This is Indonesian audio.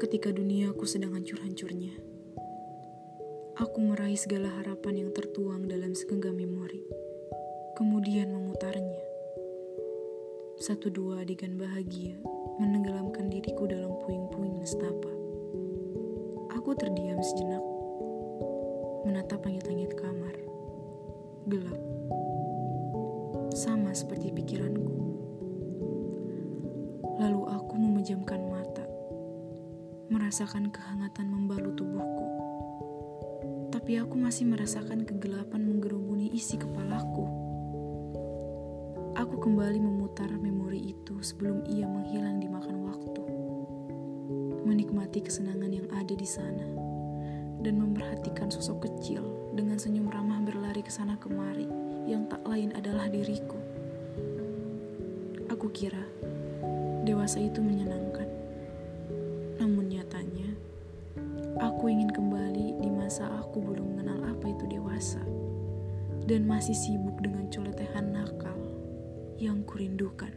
Ketika duniaku sedang hancur-hancurnya, aku meraih segala harapan yang tertuang dalam segenggam memori, kemudian memutarnya. Satu dua adegan bahagia menenggelamkan diriku dalam puing-puing nestapa. Aku terdiam sejenak, menatap langit-langit kamar, gelap, sama seperti pikiranku. Lalu aku memejamkan merasakan kehangatan membalut tubuhku. Tapi aku masih merasakan kegelapan menggerumuni isi kepalaku. Aku kembali memutar memori itu sebelum ia menghilang dimakan waktu. Menikmati kesenangan yang ada di sana dan memperhatikan sosok kecil dengan senyum ramah berlari ke sana kemari yang tak lain adalah diriku. Aku kira dewasa itu menyenangkan. Aku ingin kembali di masa aku belum mengenal apa itu dewasa dan masih sibuk dengan coletehan nakal yang kurindukan.